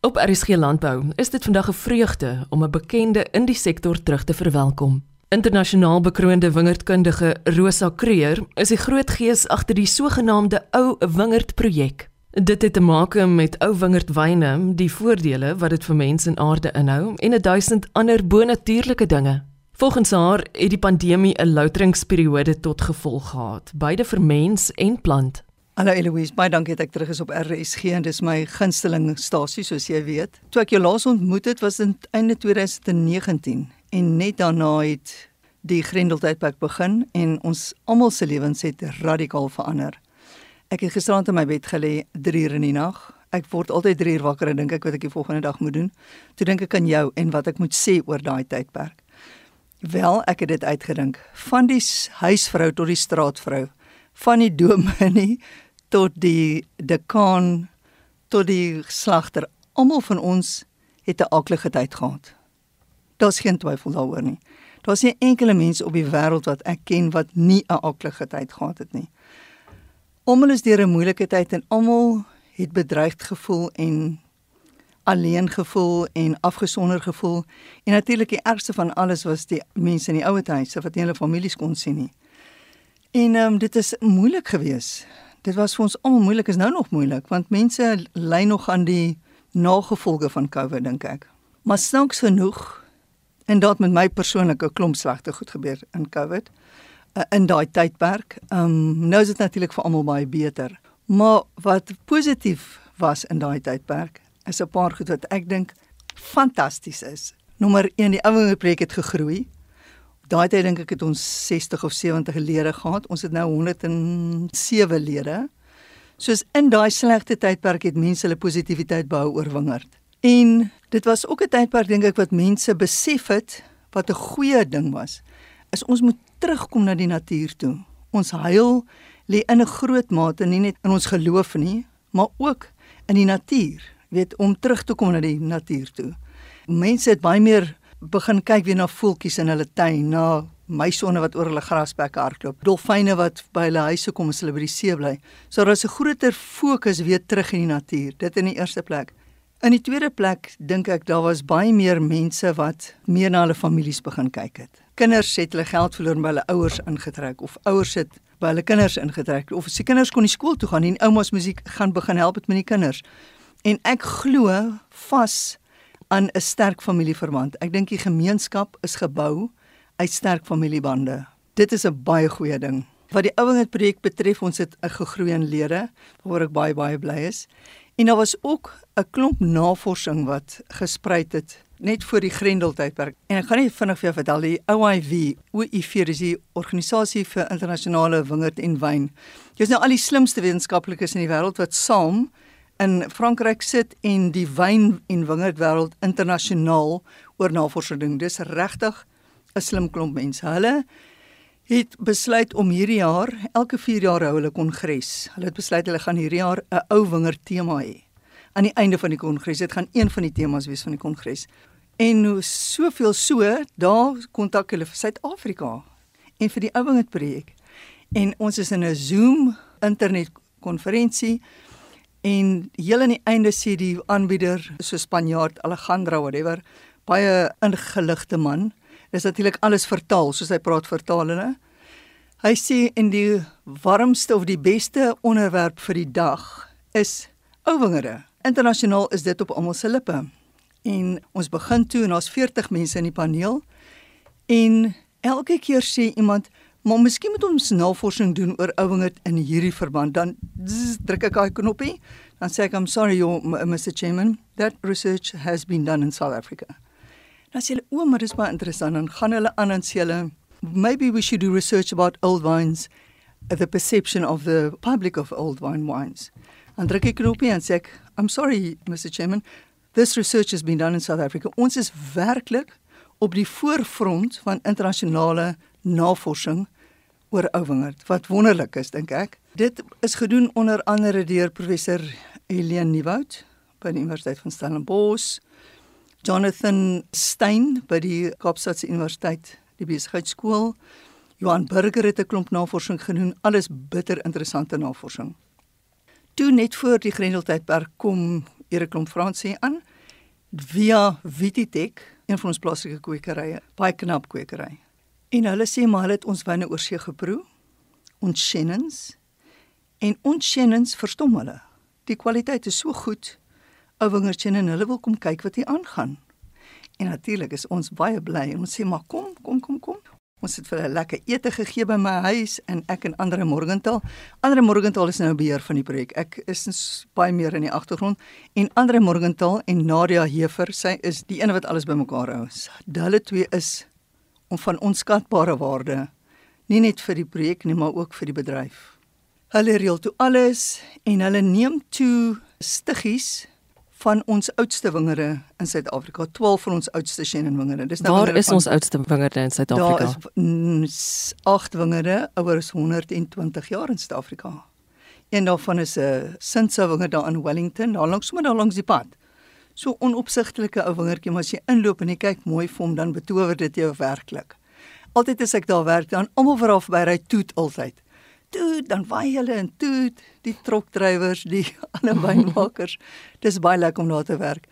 Op RSG Landbou is dit vandag 'n vreugde om 'n bekende in die sektor terug te verwelkom. Internasionaal bekroonde wingerdkundige Rosa Creer is die groot gees agter die sogenaamde Ou Wingerd projek. Dit het te maak met ou wingerdwyne, die voordele wat dit vir mense en aarde inhou en 'n duisend ander bonatuurlike dinge. Volgens haar het die pandemie 'n louteringsperiode tot gevolg gehad, beide vir mens en plant. Hallo Eloise, baie dankie dat ek terug is op RSG en dis my gunsteling stasie soos jy weet. Toe ek jou laas ontmoet het was in einde 2019 en net daarna het die Grendeltydperk begin en ons almal se lewens het radikaal verander. Ek het gisterand in my bed gelê 3 uur in die nag. Ek word altyd 3 uur wakker en dink ek wat ek die volgende dag moet doen. Toe dink ek aan jou en wat ek moet sê oor daai tydperk. Wel, ek het dit uitgedink. Van die huisvrou tot die straatvrou, van die dominee tot die dekaan tot die slagter almal van ons het 'n aklige tyd gehad. Daar's geen twyfel daaroor nie. Daar's nie enkele mens op die wêreld wat ek ken wat nie 'n aklige tyd gehad het nie. Almal is deur 'n moeilike tyd en almal het bedreigd gevoel en alleen gevoel en afgesonder gevoel en natuurlik die ergste van alles was die mense in die ouete huise wat nie hulle families kon sien nie. En ehm um, dit is moeilik geweest dit was vir ons almal moeilik is nou nog moeilik want mense ly nog aan die nagevolge van COVID dink ek. Maar snaaks genoeg en dit met my persoonlike klomp slegte goed gebeur in COVID uh, in daai tydperk. Ehm um, nou is dit natuurlik vir almal baie beter. Maar wat positief was in daai tydperk is 'n paar goed wat ek dink fantasties is. Nommer 1, die ouer projek het gegroei. Daai tyd dink ek het ons 60 of 70 lede gehad. Ons het nou 107 lede. Soos in daai slegte tydperk het mense hulle positiwiteit behou oor wingerd. En dit was ook 'n tydperk dink ek wat mense besef het wat 'n goeie ding was. Is ons moet terugkom na die natuur toe. Ons huil lê in 'n groot mate nie net in ons geloof nie, maar ook in die natuur. Weet om terug te kom na die natuur toe. Mense het baie meer begin kyk weer na voeltjies in hulle tuin, na meisonne wat oor hulle grasbekke hardloop, dolfyne wat by hulle huise kom as hulle by die see bly. So daar's 'n groter fokus weer terug in die natuur. Dit in die eerste plek. In die tweede plek dink ek daar was baie meer mense wat meer na hulle families begin kyk het. Kinders het hulle geld verloor by hulle ouers ingetrek of ouers het by hulle kinders ingetrek of die kinders kon nie skool toe gaan nie en oumas musiek gaan begin help met die kinders. En ek glo vas aan 'n sterk familieverband. Ek dink die gemeenskap is gebou uit sterk familiebande. Dit is 'n baie goeie ding. Wat die ouenheid projek betref, ons het 'n gegroei in lede waaroor ek baie baie bly is. En daar was ook 'n klomp navorsing wat gespruit het net voor die Grendeltydperk. En ek gaan net vinnig vir jou vertel, die OIV, OIV is die organisasie vir internasionale wingerd en wyn. Dis nou al die slimste wetenskaplikes in die wêreld wat saam in Frankryk sit en die wyn en wingerdwêreld internasionaal oor navorsing doen. Dis regtig 'n slim klomp mense. Hulle het besluit om hierdie jaar, elke 4 jaar hou hulle kongres. Hulle het besluit hulle gaan hierdie jaar 'n ou wingerd tema hê. Aan die einde van die kongres, dit gaan een van die temas wees van die kongres. En soveel so, daar kontak hulle vir Suid-Afrika en vir die ou wingerd projek. En ons is in 'n Zoom internet konferensie En heel aan die einde sê die aanbieder, so Spanjaard Alejandro whatever, baie ingeligte man. Dis natuurlik alles vertaal, soos hy praat vertaal hulle. Hy sê in die warmste of die beste onderwerp vir die dag is ouwingere. Internasionaal is dit op almal se lippe. En ons begin toe en daar's 40 mense in die paneel. En elke keer sê iemand Maar miskien moet ons navorsing doen oor ouwingerd in hierdie verband. Dan zzz, druk ek daai knoppie. Dan sê ek I'm sorry your Mr Chairman, that research has been done in South Africa. Dan sê hulle, "O, maar dis baie interessant." Dan gaan hulle aan en sê hulle, "Maybe we should do research about old wines, the perception of the public of old wine wines." Dan druk ek knoppie en sê ek, "I'm sorry Mr Chairman, this research has been done in South Africa." Ons is werklik op die voorfront van internasionale navorsing oor ouwingerd wat wonderlik is dink ek. Dit is gedoen onder andere deur professor Helene Nieuwoud by die Universiteit van Stellenbosch, Jonathan Stein by die Kaapstadse Universiteit, die Besigheidsskool. Johan Burger het 'n klomp navorsing gedoen, alles bitter interessante navorsing. Toe net voor die Grendeltydperk kom Erik Klomp Fransie aan via Vititech, een van ons plaaslike kwekerye, baie knap kwekery. En hulle sê maar hulle het ons wyne oorsee geproe, ons Shannons en ons Shannons verstom hulle. Die kwaliteit is so goed. Ou wingertjie en hulle wil kom kyk wat hier aangaan. En natuurlik is ons baie bly en ons sê maar kom, kom, kom, kom. Ons het vir hulle lekker ete gegee by my huis en ek en Andre Morgenthal. Andre Morgenthal is nou beheer van die projek. Ek is baie meer in die agtergrond en Andre Morgenthal en Nadia Hefer, sy is die een wat alles bymekaar hou. Hulle twee is om van onskatbare waarde nie net vir die projek nie, maar ook vir die bedryf. Hulle reël toe alles en hulle neem toe stiggies van ons oudste wingerde in Suid-Afrika, 12 van ons oudste Shannon wingerde. Dis nou Waar is van, ons oudste wingerde in Suid-Afrika? Daar is 8 wingerde ouer as 120 jaar in Suid-Afrika. Een daarvan is 'n uh, Sintsa wingerd daar in Wellington, daar langs sommer daar langs die pad. So onopsigtelike ou wingertjie, maar as jy inloop en jy kyk mooi vir hom, dan betower dit jou werklik. Altyd as ek daar werk, dan almal vooraf by ry toet altyd toet, dan waai hulle en toet die trokdrywers, die ander wynmakers. Dis baie lekker om daar te werk.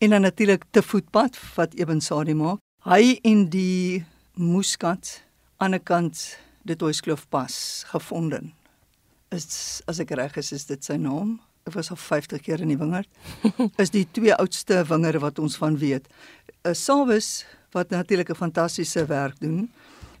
En dan natuurlik te voetpad wat Eben Sadie maak. Hy en die Muskat aan die kant dit Ooskloof pas gevonden. Is as ek reg is, is dit sy naam. Ek was al 50 keer in die wingerd. Is die twee oudste wingerde wat ons van weet. 'n Sawis wat natuurlik 'n fantastiese werk doen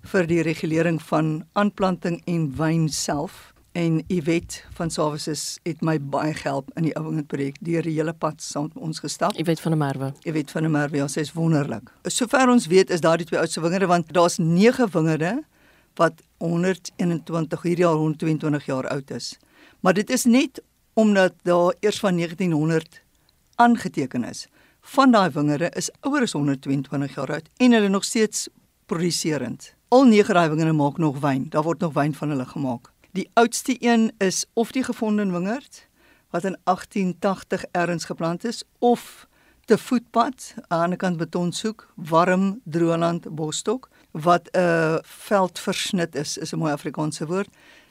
vir die regulering van aanplanting en wyn self en Iwet van Services het my baie gehelp in die ouwingend projek deur die hele pad saam met ons gestap. Iwet van der Merwe. Iwet van der Merwe, ja, sy is wonderlik. Sover ons weet is daar die twee oudste wingerde want daar's 9 wingerde wat 121 hierdie jaar 122 jaar oud is. Maar dit is net omdat daar eers van 1900 aangeteken is. Van daai wingerde is ouer as 122 jaar oud en hulle nog steeds produserend. Al nege rywinge maak nog wyn. Daar word nog wyn van hulle gemaak. Die oudste een is of die gefonde wingerd wat in 1880 erns geplant is of te voetpad aan die kant betonsoek, warm droëland bosstok wat 'n veldversnit is, is 'n mooi Afrikaanse woord.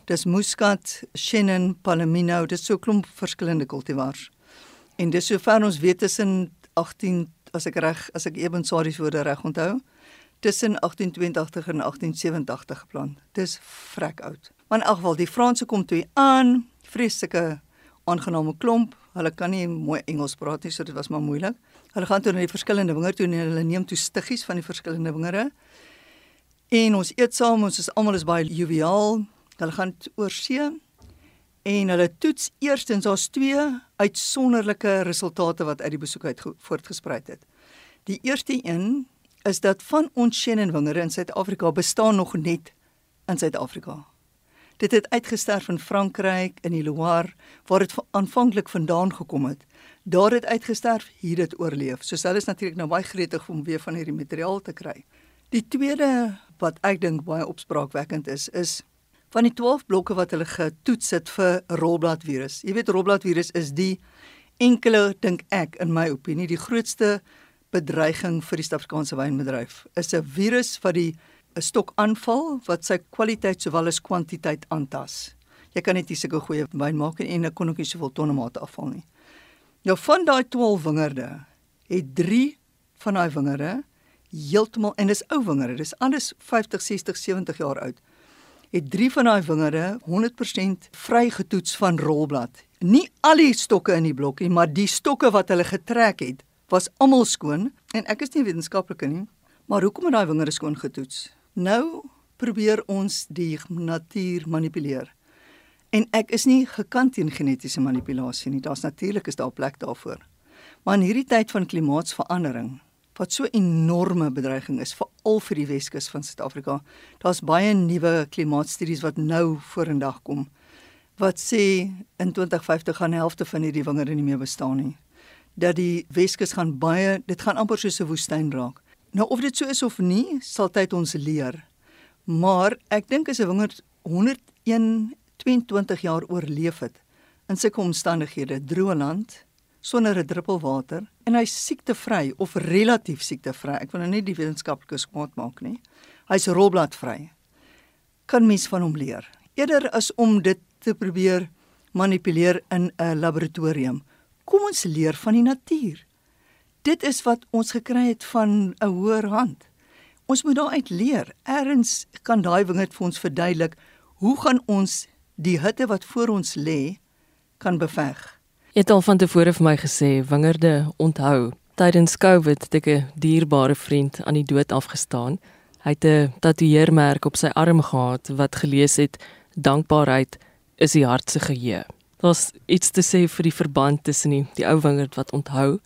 Dis Muscat, Chenin, Palomino, dis so 'n klomp verskillende kultivars. En dis sover ons weet tussen 18 as ek reg, as ek Ebensari se woorde reg onthou, tussen 1882 en 1887 geplan. Dis vrek oud. Maar in elk geval, die Franse kom toe aan, vreeslike aangename klomp. Hulle kan nie mooi Engels praat nie, so dit was maar moeilik. Hulle gaan toe na die verskillende wingerde toe en hulle neem toe stiggies van die verskillende wingerde. En ons eet saam, ons is almal is baie joviaal. Hulle gaan oor see en hulle toets eerstens daar's twee uitsonderlike resultate wat uit die besoek uit voortgespruit het. Die eerste een is dat van ons Shannon wingerde in Suid-Afrika bestaan nog net in Suid-Afrika. Dit het uitgesterf in Frankryk in die Loire waar dit aanvanklik vandaan gekom het. Daar het uitgesterf, hier dit oorleef. So hulle is natuurlik nou baie gretig om weer van hierdie materiaal te kry. Die tweede wat ek dink baie opspraakwekkend is, is van die 12 blokke wat hulle getoets het vir rolbladvirus. Jy weet rolbladvirus is die enkele dink ek in my opinie die grootste bedreiging vir die Suid-Afrikaanse wynbedryf is 'n virus wat die 'n stok aanval wat sy kwaliteit sowel as kwantiteit aantas. Jy kan net nie sulke goeie wyn maak en ek kon ook nie soveel tonne mate afval nie. Nou van daai 12 wingerde het 3 van daai wingerde heeltemal en dis ou wingerde, dis alles 50, 60, 70 jaar oud. Het 3 van daai wingerde 100% vrygetoets van rolblad. Nie al die stokke in die blokkie, maar die stokke wat hulle getrek het was almal skoon en ek is nie wetenskaplike nie, maar hoekom het daai wingerde skoon getoets? Nou probeer ons die natuur manipuleer. En ek is nie gekant teen genetiese manipulasie nie. Daar's natuurlik is daar plek daarvoor. Maar in hierdie tyd van klimaatsverandering wat so 'n enorme bedreiging is veral vir die Weskus van Suid-Afrika. Daar's baie nuwe klimaatstudies wat nou vorendag kom wat sê in 2050 gaan die helfte van hierdie wingerde nie meer bestaan nie dat die Weskus gaan baie dit gaan amper soos 'n woestyn raak. Nou of dit so is of nie, sal tyd ons leer. Maar ek dink as 'n wingerd 121 jaar oorleef het in sulke omstandighede, droë land, sonder 'n druppel water en hy siektevry of relatief siektevry. Ek wil nou nie die wetenskaplikes kwaad maak nie. Hy's rolbladvry. Kan mens van hom leer? Eerder as om dit te probeer manipuleer in 'n laboratorium kom ons leer van die natuur. dit is wat ons gekry het van 'n hoër hand. Ons moet daaruit leer. Erns kan daai wingerd vir ons verduidelik hoe gaan ons die hitte wat voor ons lê kan beveg. Het al van tevore vir my gesê wingerde onthou. Tydens Covid het ek 'n dierbare vriend aan die dood afgestaan. Hy het 'n tatoeëermerk op sy arm gehad wat gelees het: Dankbaarheid is die hart se geheue. Daar's iets te sê vir die verband tussen die, die ou wingerd wat onthou.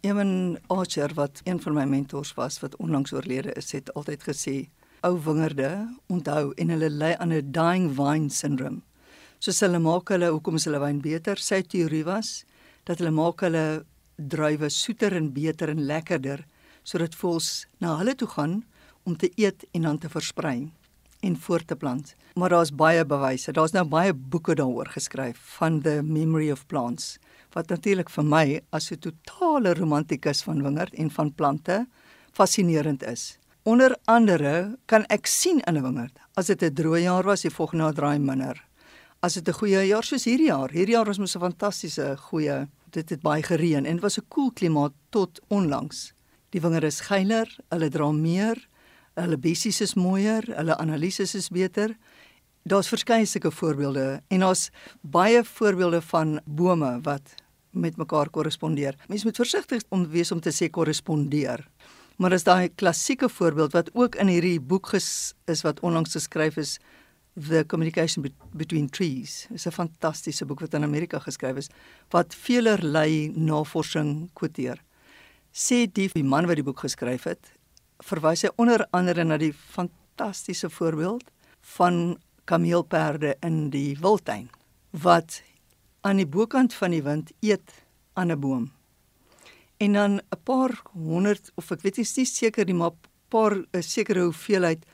Ewen Archer wat een van my mentors was wat onlangs oorlede is, het altyd gesê: Ou wingerde onthou en hulle ly aan 'n dying vine syndrome. Soos hulle maak hulle hoekom is hulle wyn beter? Sy teorie was dat hulle maak hulle druiwe soeter en beter en lekkerder sodat voels na hulle toe gaan om te eet en dan te versprei en voort te plant. Maar daar's baie bewyse. Daar's nou baie boeke daaroor geskryf van the memory of plants wat natuurlik vir my as 'n totale romantikus van wingerd en van plante fascinerend is. Onder andere kan ek sien in 'n wingerd as dit 'n droë jaar was, die volgende jaar draai minder. As dit 'n goeie jaar soos hierdie jaar, hierdie jaar was mos 'n fantastiese goeie, dit het baie gereën en dit was 'n koel cool klimaat tot onlangs. Die wingerd is geiler, hulle dra meer, hulle bessies is mooier, hulle analises is beter. Daar's verskeie sulke voorbeelde en daar's baie voorbeelde van bome wat met mekaar korrespondeer. Mens moet versigtig om wees om te sê korrespondeer. Maar as daai klassieke voorbeeld wat ook in hierdie boek ges, is wat onlangs geskryf is The Communication Between Trees. Dit is 'n fantastiese boek wat in Amerika geskryf is wat veelerlei navorsing kwoteer. Sê die man wat die boek geskryf het, verwys hy onder andere na die fantastiese voorbeeld van kameelperde in die wildtuin wat aan die bokant van die wind eet aan 'n boom. En dan 'n paar honderd of ek weet nie seker nie maar paar 'n sekere hoeveelheid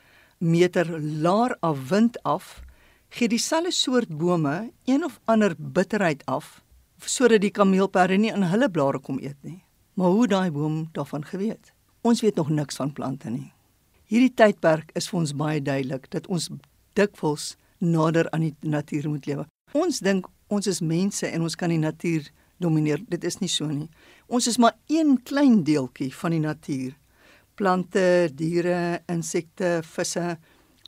meter laer af wind af gee dieselfde soort bome een of ander bitterheid af sodat die kameelperde nie aan hulle blare kom eet nie. Maar hoe daai boom daarvan geweet? Ons weet nog niks van plante nie. Hierdie tydperk is vir ons baie duidelik dat ons dikwels nader aan die natuur moet lewe. Ons dink ons is mense en ons kan die natuur domineer. Dit is nie so nie. Ons is maar een klein deeltjie van die natuur. Plante, diere, insekte, visse,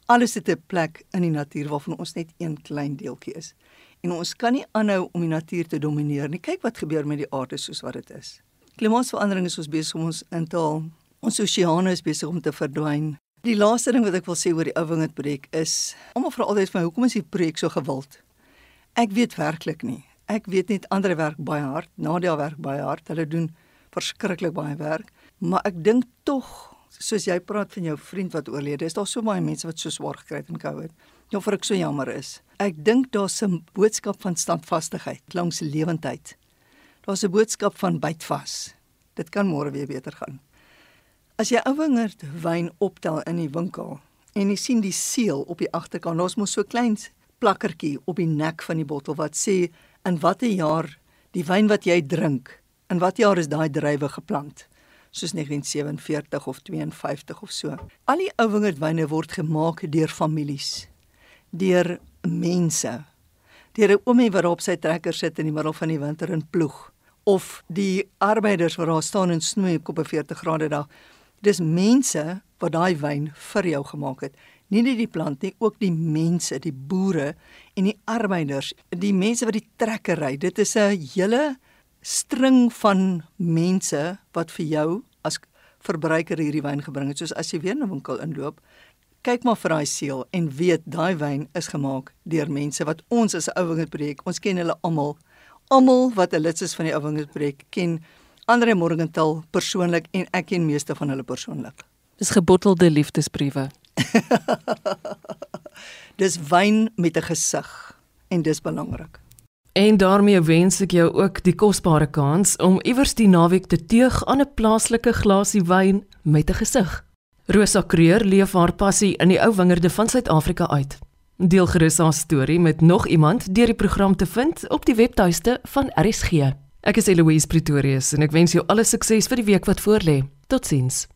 alles het 'n plek in die natuur waarvan ons net een klein deeltjie is. En ons kan nie aanhou om die natuur te domineer nie. Kyk wat gebeur met die aarde soos wat dit is. Klimaatsverandering is ons besig om ons in te haal Ons oseane is besig om te verdwyn. Die laaste ding wat ek wil sê oor die ou wingerd projek is, almal vra altyd vir my, hoekom is die projek so gewild? Ek weet werklik nie. Ek weet net ander werk baie hard, Nadia werk baie hard. Hulle doen verskriklik baie werk, maar ek dink tog, soos jy praat van jou vriend wat oorlede is, daar so baie mense wat so swaar gekry het in COVID. Ja, vir ek so jammer is. Ek dink daar's 'n boodskap van standvastigheid langs lewendheid. Daar's 'n boodskap van byt vas. Dit kan môre weer beter gaan. As jy ou wingerd wyn optel in die winkel en jy sien die seël op die agterkant, ons mos so klein plakkertjie op die nek van die bottel wat sê in watter jaar die wyn wat jy drink, in watter jaar is daai druiwe geplant? Soos 1947 of 52 of so. Al die ou wingerdwyne word gemaak deur families, deur mense, deur 'n oomie wat op sy trekker sit in die middel van die winter en ploeg of die arbeiders wat daar staan en snoei op 'n 40 grade dag. Dis mense wat daai wyn vir jou gemaak het. Nie net die plant nie, ook die mense, die boere en die arbeiders, die mense wat die trekker ry. Dit is 'n hele string van mense wat vir jou verbruiker hierdie wyn gebring het. Soos as jy weer in 'n winkel inloop, kyk maar vir daai seël en weet daai wyn is gemaak deur mense wat ons as 'n ouwinge projek, ons ken hulle almal. Almal wat 'n lid is van die ouwinge projek ken Andre Morgenthal persoonlik en ek ken meeste van hulle persoonlik. Dis gebottelde liefdesbriewe. dis wyn met 'n gesig en dis belangrik. En daarmee wens ek jou ook die kosbare kans om iewers die naweek te teug aan 'n plaaslike glasie wyn met 'n gesig. Rosa Kreur leef haar passie in die ou wingerde van Suid-Afrika uit. Deel gerus haar storie met nog iemand deur die program te vind op die webtuiste van RSG. Ek is Eloise Pretorius en ek wens jou alle sukses vir die week wat voorlê. Totsiens.